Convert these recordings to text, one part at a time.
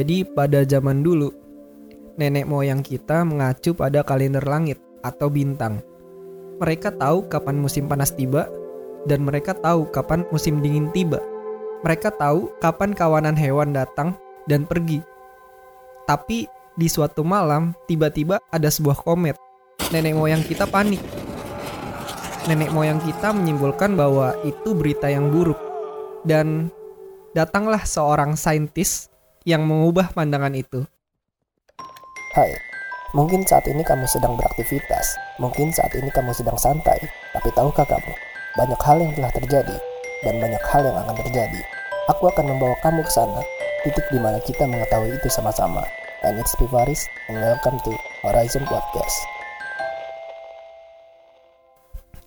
Jadi pada zaman dulu, nenek moyang kita mengacu pada kalender langit atau bintang. Mereka tahu kapan musim panas tiba dan mereka tahu kapan musim dingin tiba. Mereka tahu kapan kawanan hewan datang dan pergi. Tapi di suatu malam, tiba-tiba ada sebuah komet. Nenek moyang kita panik. Nenek moyang kita menyimpulkan bahwa itu berita yang buruk. Dan datanglah seorang saintis yang mengubah pandangan itu. Hai, mungkin saat ini kamu sedang beraktivitas, mungkin saat ini kamu sedang santai, tapi tahukah kamu, banyak hal yang telah terjadi, dan banyak hal yang akan terjadi. Aku akan membawa kamu ke sana, titik di mana kita mengetahui itu sama-sama. And it's Pivaris, and welcome to Horizon Podcast.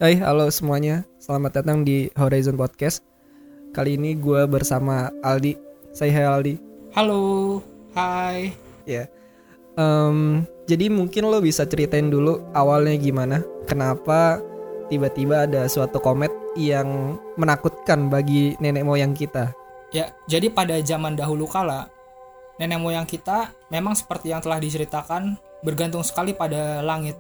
Hai, halo semuanya. Selamat datang di Horizon Podcast. Kali ini gue bersama Aldi. Say hi Aldi. Halo, hai. Ya. Em, jadi mungkin lo bisa ceritain dulu awalnya gimana? Kenapa tiba-tiba ada suatu komet yang menakutkan bagi nenek moyang kita? Ya, jadi pada zaman dahulu kala, nenek moyang kita memang seperti yang telah diceritakan bergantung sekali pada langit.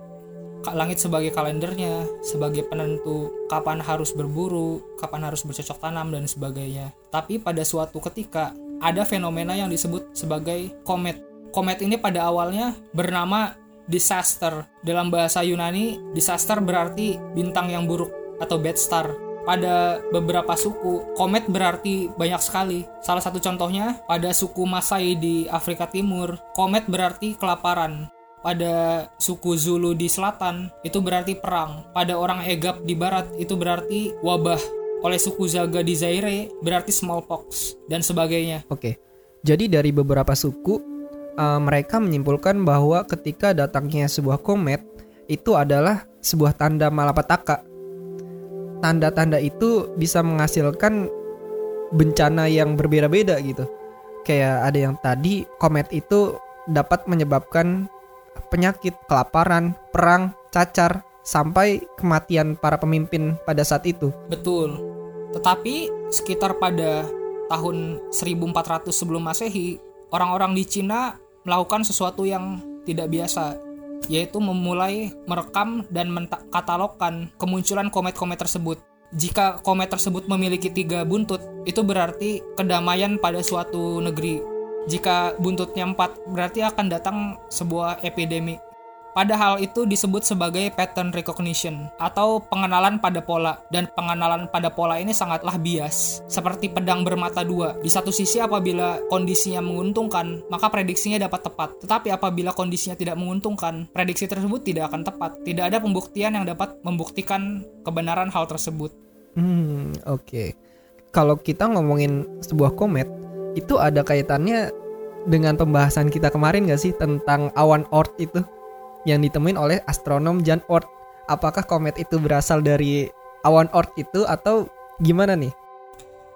Langit sebagai kalendernya, sebagai penentu kapan harus berburu, kapan harus bercocok tanam dan sebagainya. Tapi pada suatu ketika ada fenomena yang disebut sebagai komet. Komet ini pada awalnya bernama disaster. Dalam bahasa Yunani, disaster berarti bintang yang buruk atau bad star. Pada beberapa suku, komet berarti banyak sekali. Salah satu contohnya, pada suku Masai di Afrika Timur, komet berarti kelaparan. Pada suku Zulu di selatan, itu berarti perang. Pada orang Egap di barat, itu berarti wabah. Oleh suku Zaga di Zaire, berarti smallpox, dan sebagainya. Oke. Jadi dari beberapa suku eh, mereka menyimpulkan bahwa ketika datangnya sebuah komet itu adalah sebuah tanda malapetaka. Tanda-tanda itu bisa menghasilkan bencana yang berbeda-beda gitu. Kayak ada yang tadi komet itu dapat menyebabkan penyakit, kelaparan, perang, cacar, sampai kematian para pemimpin pada saat itu. Betul. Tetapi sekitar pada tahun 1400 sebelum Masehi, orang-orang di Cina melakukan sesuatu yang tidak biasa, yaitu memulai merekam dan mengkatalogkan kemunculan komet-komet tersebut. Jika komet tersebut memiliki tiga buntut, itu berarti kedamaian pada suatu negeri. Jika buntutnya empat, berarti akan datang sebuah epidemi. Padahal itu disebut sebagai pattern recognition atau pengenalan pada pola dan pengenalan pada pola ini sangatlah bias seperti pedang bermata dua. Di satu sisi apabila kondisinya menguntungkan maka prediksinya dapat tepat. Tetapi apabila kondisinya tidak menguntungkan prediksi tersebut tidak akan tepat. Tidak ada pembuktian yang dapat membuktikan kebenaran hal tersebut. Hmm, oke. Kalau kita ngomongin sebuah komet, itu ada kaitannya dengan pembahasan kita kemarin gak sih tentang awan Oort itu yang ditemuin oleh astronom Jan Oort. Apakah komet itu berasal dari awan Oort itu atau gimana nih?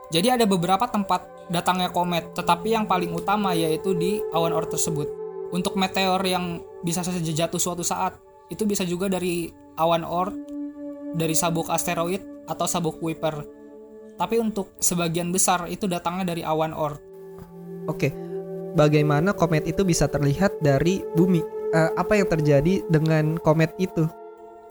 Jadi ada beberapa tempat datangnya komet, tetapi yang paling utama yaitu di awan Oort tersebut. Untuk meteor yang bisa saja jatuh suatu saat, itu bisa juga dari awan Oort, dari sabuk asteroid atau sabuk Kuiper. Tapi untuk sebagian besar itu datangnya dari awan Oort. Oke. Bagaimana komet itu bisa terlihat dari bumi? Eh, apa yang terjadi dengan komet itu?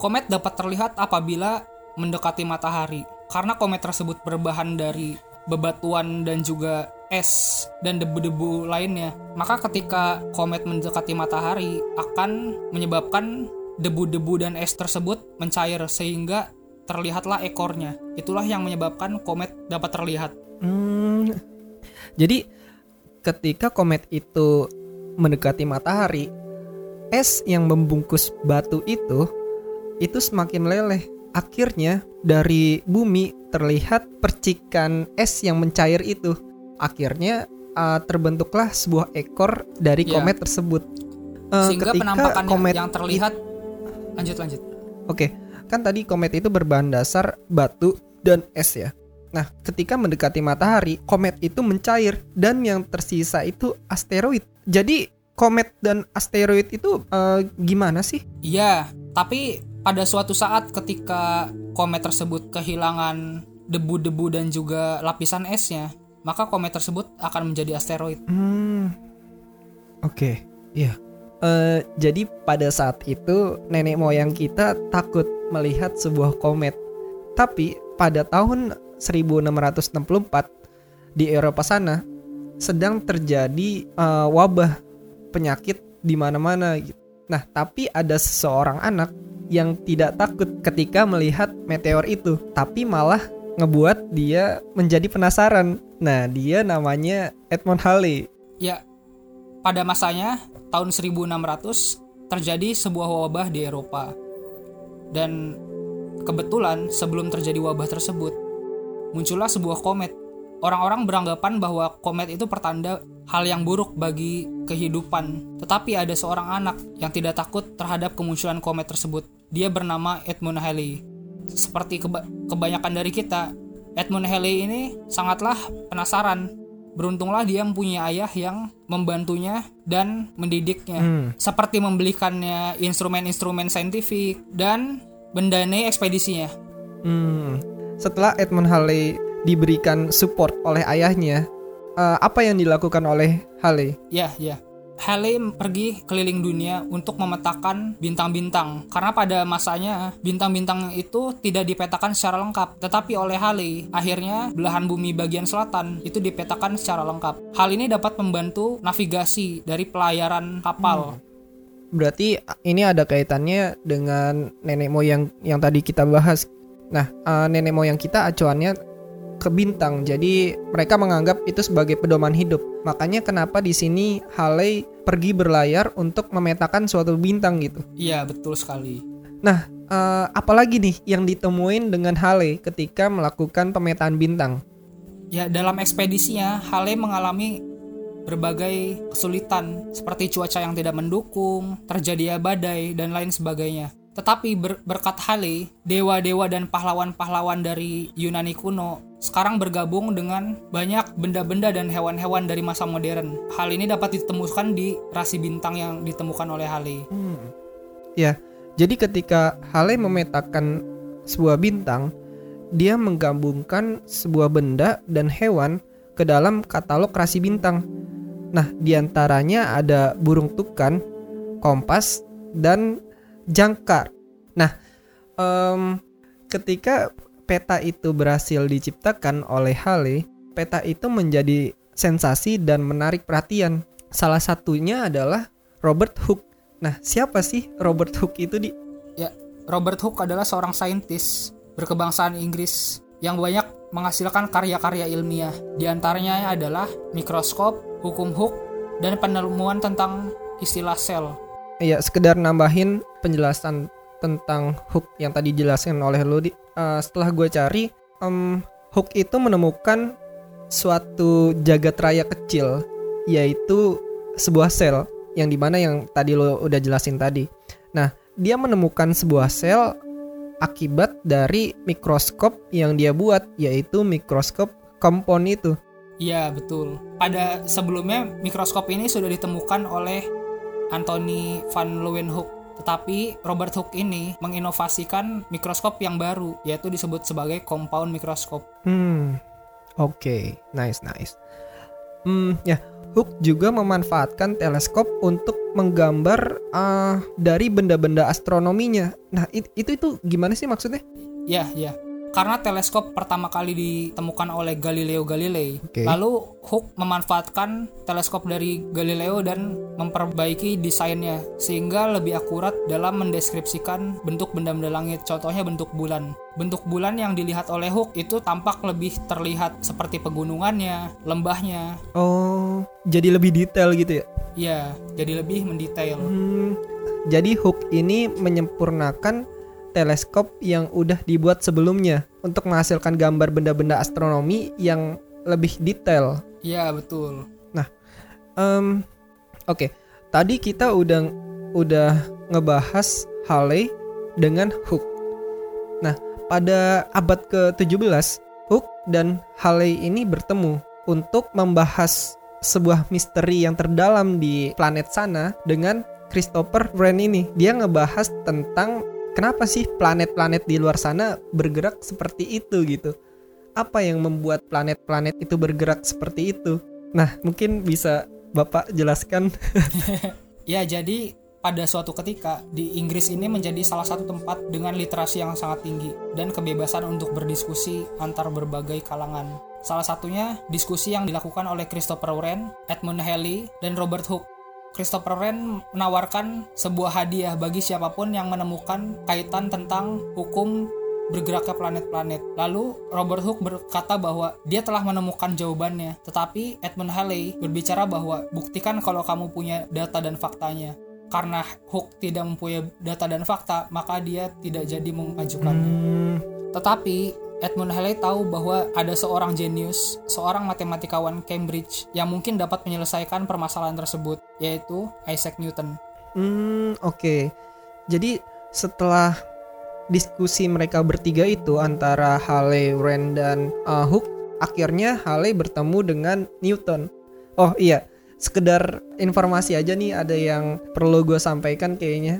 Komet dapat terlihat apabila mendekati matahari. Karena komet tersebut berbahan dari bebatuan dan juga es dan debu-debu lainnya. Maka ketika komet mendekati matahari akan menyebabkan debu-debu dan es tersebut mencair sehingga terlihatlah ekornya. Itulah yang menyebabkan komet dapat terlihat. Hmm. Jadi ketika komet itu mendekati matahari, es yang membungkus batu itu itu semakin leleh. Akhirnya dari bumi terlihat percikan es yang mencair itu. Akhirnya uh, terbentuklah sebuah ekor dari Ya. komet tersebut. Uh, Sehingga ketika penampakan komet yang terlihat lanjut lanjut. Oke, kan tadi komet itu berbahan dasar batu dan es ya. Nah, ketika mendekati matahari, komet itu mencair dan yang tersisa itu asteroid. Jadi, komet dan asteroid itu eh, gimana sih? Iya, tapi pada suatu saat ketika komet tersebut kehilangan debu-debu dan juga lapisan esnya, maka komet tersebut akan menjadi asteroid. Hmm, Oke, iya. Eh, jadi pada saat itu nenek moyang kita takut melihat sebuah komet. Tapi pada tahun 1664 di Eropa sana sedang terjadi eh, wabah penyakit di mana-mana gitu. Nah, tapi ada seseorang anak yang tidak takut ketika melihat meteor itu, tapi malah ngebuat dia menjadi penasaran. Nah, dia namanya Edmund Halley. Ya, pada masanya tahun 1600 terjadi sebuah wabah di Eropa. Dan kebetulan sebelum terjadi wabah tersebut, muncullah sebuah komet. Orang-orang beranggapan bahwa komet itu pertanda hal yang buruk bagi kehidupan. Tetapi ada seorang anak yang tidak takut terhadap kemunculan komet tersebut. Dia bernama Edmund Halley. Seperti keba- kebanyakan dari kita, Edmund Halley ini sangatlah penasaran. Beruntunglah dia mempunyai ayah yang membantunya dan mendidiknya. Hmm. Seperti membelikannya instrumen-instrumen saintifik dan mendanai ekspedisinya. Hmm, setelah Edmund Halley diberikan support oleh ayahnya, eh, apa yang dilakukan oleh Halley? Ya, ya. Halley pergi keliling dunia untuk memetakan bintang-bintang karena pada masanya bintang-bintang itu tidak dipetakan secara lengkap tetapi oleh Halley akhirnya belahan bumi bagian selatan itu dipetakan secara lengkap hal ini dapat membantu navigasi dari pelayaran kapal Berarti ini ada kaitannya dengan nenek moyang yang tadi kita bahas. Nah, eh, nenek moyang kita acuannya ke bintang. Jadi mereka menganggap itu sebagai pedoman hidup. Makanya kenapa di sini Halley pergi berlayar untuk memetakan suatu bintang gitu. iya betul sekali Nah, eh, apalagi nih yang ditemuin dengan Halley ketika melakukan pemetaan bintang? Ya, dalam ekspedisinya, Hale mengalami berbagai kesulitan seperti cuaca yang tidak mendukung, terjadi badai, dan lain sebagainya. Tetapi ber- berkat Hale, dewa-dewa dan pahlawan-pahlawan dari Yunani kuno sekarang bergabung dengan banyak benda-benda dan hewan-hewan dari masa modern. Hal ini dapat ditemukan di rasi bintang yang ditemukan oleh Hale. Ya, jadi ketika Halley memetakan sebuah bintang, dia menggabungkan sebuah benda dan hewan ke dalam katalog rasi bintang. Nah, di antaranya ada burung tukan, kompas, dan jangkar. Nah, em, ketika peta itu berhasil diciptakan oleh Halley, peta itu menjadi sensasi dan menarik perhatian. Salah satunya adalah Robert Hooke. Nah, siapa sih Robert Hooke itu di? Ya, Robert Hooke adalah seorang saintis berkebangsaan Inggris yang banyak menghasilkan karya-karya ilmiah. Di antaranya adalah mikroskop, hukum Hooke, dan penemuan tentang istilah sel. Ya, sekedar nambahin penjelasan tentang Hooke yang tadi dijelaskan oleh lu. Eh, setelah gue cari, em, Hooke itu menemukan suatu jagat raya kecil, yaitu sebuah sel yang di mana yang tadi lo udah jelasin tadi. Nah, dia menemukan sebuah sel akibat dari mikroskop yang dia buat, yaitu mikroskop kompon itu. Iya, betul. Pada sebelumnya mikroskop ini sudah ditemukan oleh Anthony van Leeuwenhoek. Tetapi Robert Hooke ini menginovasikan mikroskop yang baru, yaitu disebut sebagai compound mikroskop. Hmm, oke, nice, nice. Hmm, ya, Hooke juga memanfaatkan teleskop untuk menggambar ah, dari benda-benda astronominya. Nah, it- itu itu gimana sih maksudnya? Ya, ya. Karena teleskop pertama kali ditemukan oleh Galileo Galilei. Oke. Lalu Hooke memanfaatkan teleskop dari Galileo dan memperbaiki desainnya sehingga lebih akurat dalam mendeskripsikan bentuk benda-benda langit. Contohnya bentuk bulan. Bentuk bulan yang dilihat oleh Hooke itu tampak lebih terlihat seperti pegunungannya, lembahnya. Oh, jadi lebih detail gitu ya? Ya, jadi lebih mendetail. Hmm, jadi Hooke ini menyempurnakan teleskop yang udah dibuat sebelumnya untuk menghasilkan gambar benda-benda astronomi yang lebih detail. Ya, betul. Em, Oke, tadi kita udah udah ngebahas Halley dengan Hooke. Nah, pada abad ke-17, Hooke dan Halley ini bertemu untuk membahas sebuah misteri yang terdalam di planet sana dengan Christopher Wren ini. Dia ngebahas tentang kenapa sih planet-planet di luar sana bergerak seperti itu gitu. Apa yang membuat planet-planet itu bergerak seperti itu? Nah, mungkin bisa Bapak jelaskan. Ya, jadi pada suatu ketika di Inggris ini menjadi salah satu tempat dengan literasi yang sangat tinggi dan kebebasan untuk berdiskusi antar berbagai kalangan. Salah satunya diskusi yang dilakukan oleh Christopher Wren, Edmund Halley, dan Robert Hooke. Christopher Wren menawarkan sebuah hadiah bagi siapa pun yang menemukan kaitan tentang hukum bergeraknya planet-planet. Lalu Robert Hooke berkata bahwa dia telah menemukan jawabannya, tetapi Edmund Halley berbicara bahwa buktikan kalau kamu punya data dan faktanya. Karena Hooke tidak mempunyai data dan fakta, maka dia tidak jadi mengajukannya. Hmm, Tetapi Edmund Halley tahu bahwa ada seorang jenius, seorang matematikawan Cambridge yang mungkin dapat menyelesaikan permasalahan tersebut, yaitu Isaac Newton. hmm, oke. Jadi setelah diskusi mereka bertiga itu antara Halley, Wren dan uh, Hooke, akhirnya Halley bertemu dengan Newton. Oh iya, sekedar informasi aja nih ada yang perlu gue sampaikan kayaknya.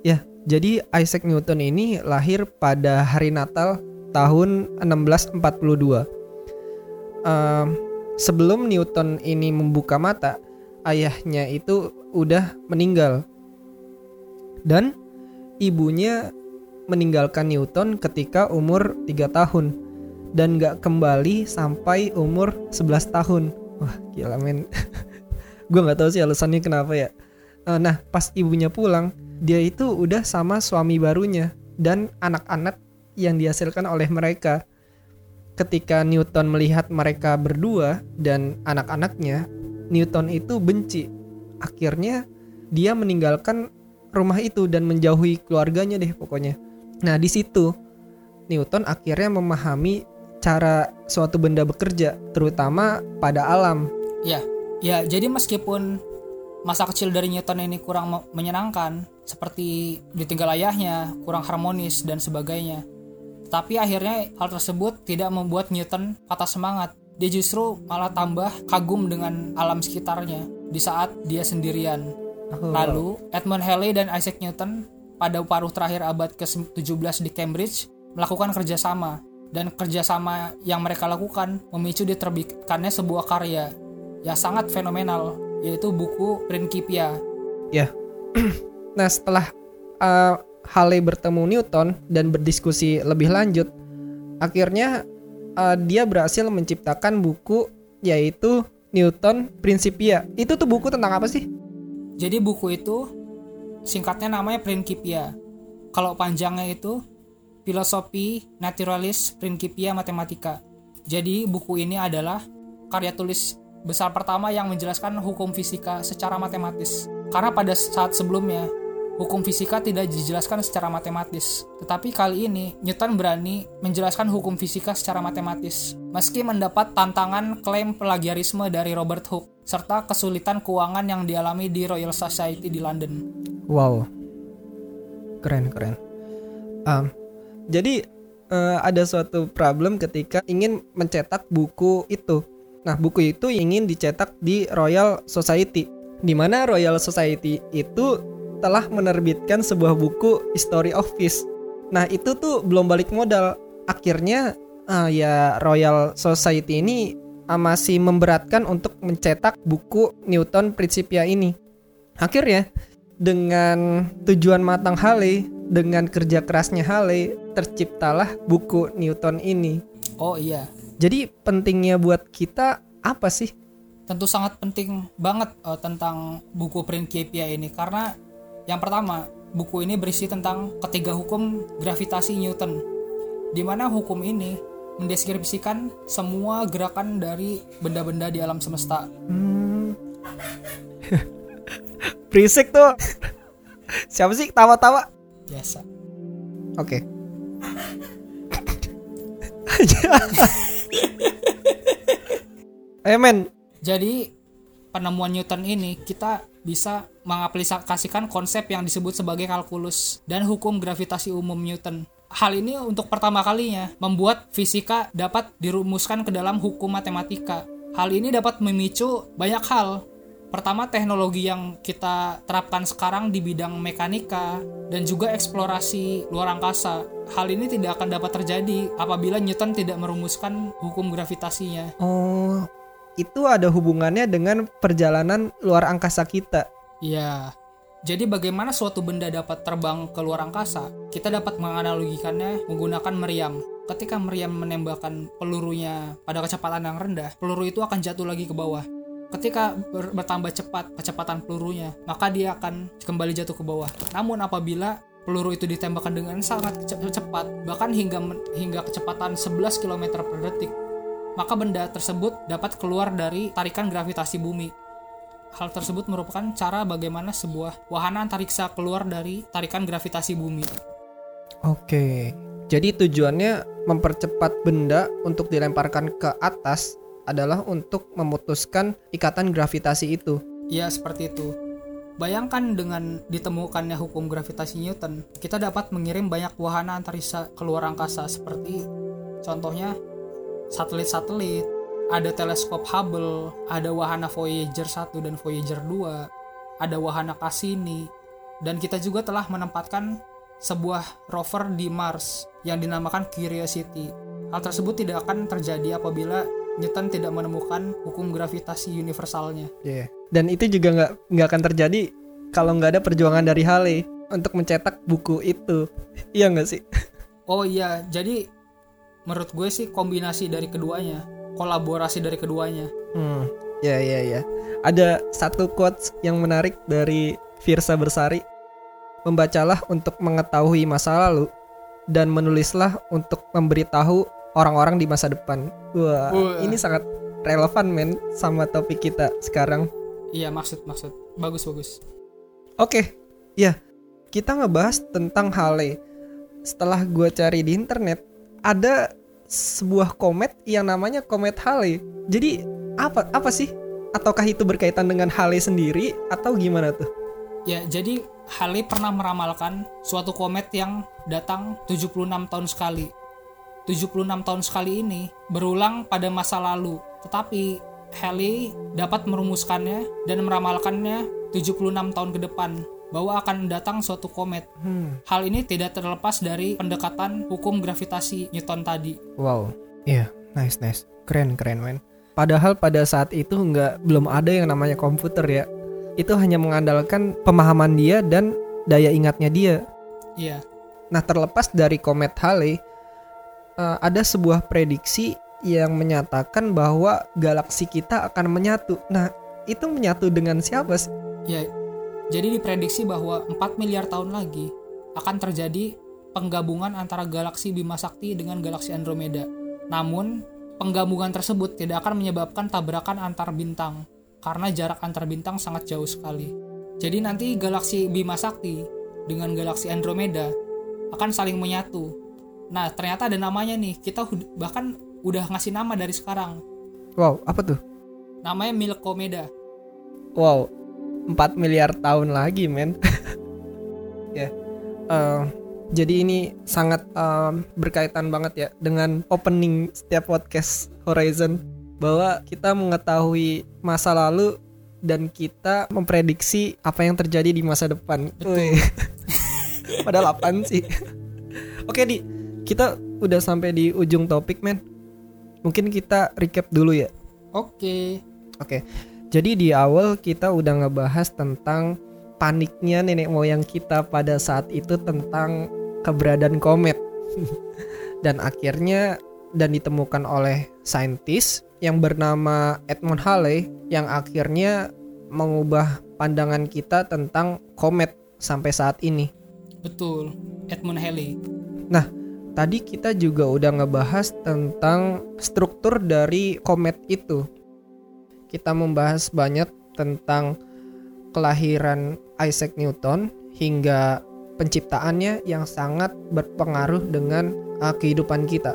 Ya, jadi Isaac Newton ini lahir pada hari Natal tahun 1642. Ehm, sebelum Newton ini membuka mata, ayahnya itu udah meninggal. Dan ibunya meninggalkan Newton ketika umur 3 tahun dan gak kembali sampai umur 11 tahun. Wah, gila men. Gue nggak tahu sih alasannya kenapa ya. Eh, nah, pas ibunya pulang, dia itu udah sama suami barunya dan anak-anak yang dihasilkan oleh mereka. Ketika Newton melihat mereka berdua dan anak-anaknya, Newton itu benci. Akhirnya dia meninggalkan rumah itu dan menjauhi keluarganya deh pokoknya. Nah, di situ Newton akhirnya memahami cara suatu benda bekerja, terutama pada alam. Ya, ya jadi meskipun masa kecil dari Newton ini kurang me- menyenangkan, seperti ditinggal ayahnya, kurang harmonis dan sebagainya. Tapi akhirnya hal tersebut tidak membuat Newton patah semangat. Dia justru malah tambah kagum dengan alam sekitarnya di saat dia sendirian. Oh. Lalu, Edmund Halley dan Isaac Newton pada paruh terakhir abad ke-17 di Cambridge melakukan kerjasama. Dan kerjasama yang mereka lakukan memicu diterbitkannya sebuah karya yang sangat fenomenal, yaitu buku Principia. Nah, setelah uh, Halley bertemu Newton dan berdiskusi lebih lanjut, akhirnya uh, dia berhasil menciptakan buku yaitu Newton Principia. Itu tuh buku tentang apa sih? Jadi buku itu singkatnya namanya Principia. Kalau panjangnya itu Filosofi Naturalis Principia Mathematica. Jadi buku ini adalah karya tulis besar pertama yang menjelaskan hukum fisika secara matematis. Karena pada saat sebelumnya hukum fisika tidak dijelaskan secara matematis. Tetapi kali ini Newton berani menjelaskan hukum fisika secara matematis. Meski mendapat tantangan klaim plagiarisme dari Robert Hooke serta kesulitan keuangan yang dialami di Royal Society di London. Wow, keren keren. Um, jadi eh, ada suatu problem ketika ingin mencetak buku itu. Nah, buku itu ingin dicetak di Royal Society, di mana Royal Society itu telah menerbitkan sebuah buku History of Fish. Nah, itu tuh belum balik modal. Akhirnya eh, ya Royal Society ini eh, masih memberatkan untuk mencetak buku Newton Principia ini. Akhirnya dengan tujuan matang Halley, dengan kerja kerasnya Halley, terciptalah buku Newton ini. Oh iya, Jadi pentingnya buat kita apa sih? tentu sangat penting banget eh, tentang buku Principia ini karena yang pertama, buku ini berisi tentang ketiga hukum gravitasi Newton. Di mana hukum ini mendeskripsikan semua gerakan dari benda-benda di alam semesta. Hmm. Berisik tuh. Siapa sih tawa-tawa? Biasa. Oke. Ayo men, Jadi penemuan Newton ini kita bisa mengaplikasikan konsep yang disebut sebagai kalkulus dan hukum gravitasi umum Newton. Hal ini untuk pertama kalinya membuat fisika dapat dirumuskan ke dalam hukum matematika. Hal ini dapat memicu banyak hal. Pertama, teknologi yang kita terapkan sekarang di bidang mekanika dan juga eksplorasi luar angkasa. Hal ini tidak akan dapat terjadi apabila Newton tidak merumuskan hukum gravitasinya. Oh, itu ada hubungannya dengan perjalanan luar angkasa kita. Iya. Jadi bagaimana suatu benda dapat terbang ke luar angkasa? Kita dapat menganalogikannya menggunakan meriam. Ketika meriam menembakkan pelurunya pada kecepatan yang rendah, peluru itu akan jatuh lagi ke bawah. Ketika ber- bertambah cepat kecepatan pelurunya, maka dia akan kembali jatuh ke bawah. Namun apabila peluru itu ditembakkan dengan sangat ce- cepat, bahkan hingga hingga kecepatan 11 km per detik, maka benda tersebut dapat keluar dari tarikan gravitasi bumi. Hal tersebut merupakan cara bagaimana sebuah wahana antariksa keluar dari tarikan gravitasi bumi. Oke. Jadi tujuannya mempercepat benda untuk dilemparkan ke atas adalah untuk memutuskan ikatan gravitasi itu. Ya, seperti itu. Bayangkan dengan ditemukannya hukum gravitasi Newton, kita dapat mengirim banyak wahana antariksa ke luar angkasa seperti contohnya satelit-satelit, ada teleskop Hubble, ada wahana Voyager 1 dan Voyager 2, ada wahana Cassini, dan kita juga telah menempatkan sebuah rover di Mars yang dinamakan Curiosity. Hal tersebut tidak akan terjadi apabila Newton tidak menemukan hukum gravitasi universalnya. Iya. Dan itu juga nggak nggak akan terjadi kalau nggak ada perjuangan dari Halley untuk mencetak buku itu. Iya nggak sih? Oh iya, jadi menurut gue sih kombinasi dari keduanya, kolaborasi dari keduanya. Hmm. Ya ya ya. Ada satu quotes yang menarik dari Virsa Bersari. Membacalah untuk mengetahui masa lalu dan menulislah untuk memberitahu orang-orang di masa depan. Wah, Wah. ini sangat relevan men sama topik kita sekarang. Iya maksud maksud, bagus bagus. Oke, ya kita ngebahas tentang Halley. Setelah gue cari di internet, ada sebuah komet yang namanya komet Halley. Jadi apa apa sih? Ataukah itu berkaitan dengan Halley sendiri atau gimana tuh? Ya, jadi Halley pernah meramalkan suatu komet yang datang 76 tahun sekali. 76 tahun sekali ini berulang pada masa lalu, tetapi Halley dapat merumuskannya dan meramalkannya 76 tahun ke depan bahwa akan datang suatu komet. Hmm. Hal ini tidak terlepas dari pendekatan hukum gravitasi Newton tadi. Wow. Iya, nice nice. Keren keren men. Padahal pada saat itu nggak belum ada yang namanya komputer ya. Itu hanya mengandalkan pemahaman dia dan daya ingatnya dia. Iya, Nah, terlepas dari komet Halley, eh, ada sebuah prediksi yang menyatakan bahwa galaksi kita akan menyatu. Nah, itu menyatu dengan siapa sih? ya. Jadi diprediksi bahwa 4 miliar tahun lagi akan terjadi penggabungan antara galaksi Bima Sakti dengan galaksi Andromeda. Namun, penggabungan tersebut tidak akan menyebabkan tabrakan antar bintang karena jarak antar bintang sangat jauh sekali. Jadi nanti galaksi Bima Sakti dengan galaksi Andromeda akan saling menyatu. Nah, ternyata ada namanya nih. Kita bahkan udah ngasih nama dari sekarang. Wow, apa tuh? Namanya Milkomeda. Wow, 4 miliar tahun lagi, men. ya. eh, jadi ini sangat eh, berkaitan banget ya dengan opening setiap podcast Horizon bahwa kita mengetahui masa lalu dan kita memprediksi apa yang terjadi di masa depan. Padahal apaan sih? Oke, Di. Kita udah sampai di ujung topik, men. Mungkin kita recap dulu ya. Oke. Oke, jadi di awal kita udah ngebahas tentang paniknya nenek moyang kita pada saat itu tentang keberadaan komet. dan akhirnya dan ditemukan oleh saintis yang bernama Edmund Halley yang akhirnya mengubah pandangan kita tentang komet sampai saat ini. Betul, Edmund Halley. Tadi kita juga udah ngebahas tentang struktur dari komet itu. Kita membahas banyak tentang kelahiran Isaac Newton hingga penciptaannya yang sangat berpengaruh dengan uh, kehidupan kita.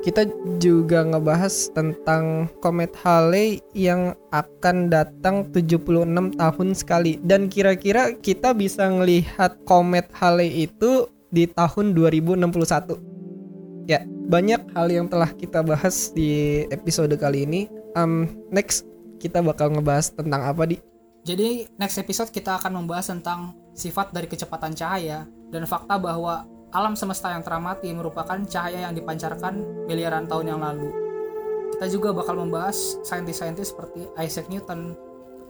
Kita juga ngebahas tentang komet Halley yang akan datang 76 tahun sekali dan kira-kira kita bisa ngelihat komet Halley itu di tahun 2061. Ya, banyak hal yang telah kita bahas di episode kali ini. Um, next kita bakal ngebahas tentang apa di? Jadi next episode kita akan membahas tentang sifat dari kecepatan cahaya dan fakta bahwa alam semesta yang teramati merupakan cahaya yang dipancarkan miliaran tahun yang lalu. kita juga bakal membahas saintis-saintis seperti Isaac Newton,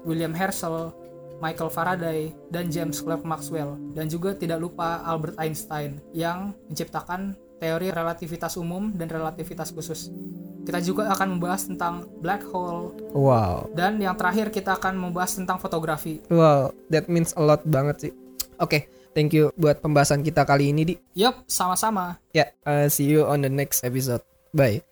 William Herschel, Michael Faraday, dan James Clerk Maxwell. Dan juga tidak lupa Albert Einstein yang menciptakan teori relativitas umum dan relativitas khusus. Kita juga akan membahas tentang black hole Wow. dan yang terakhir kita akan membahas tentang fotografi. Wow, that means a lot banget sih. Oke, thank you buat pembahasan kita kali ini, Di. Yup, sama-sama. Ya, uh, see you on the next episode. Bye.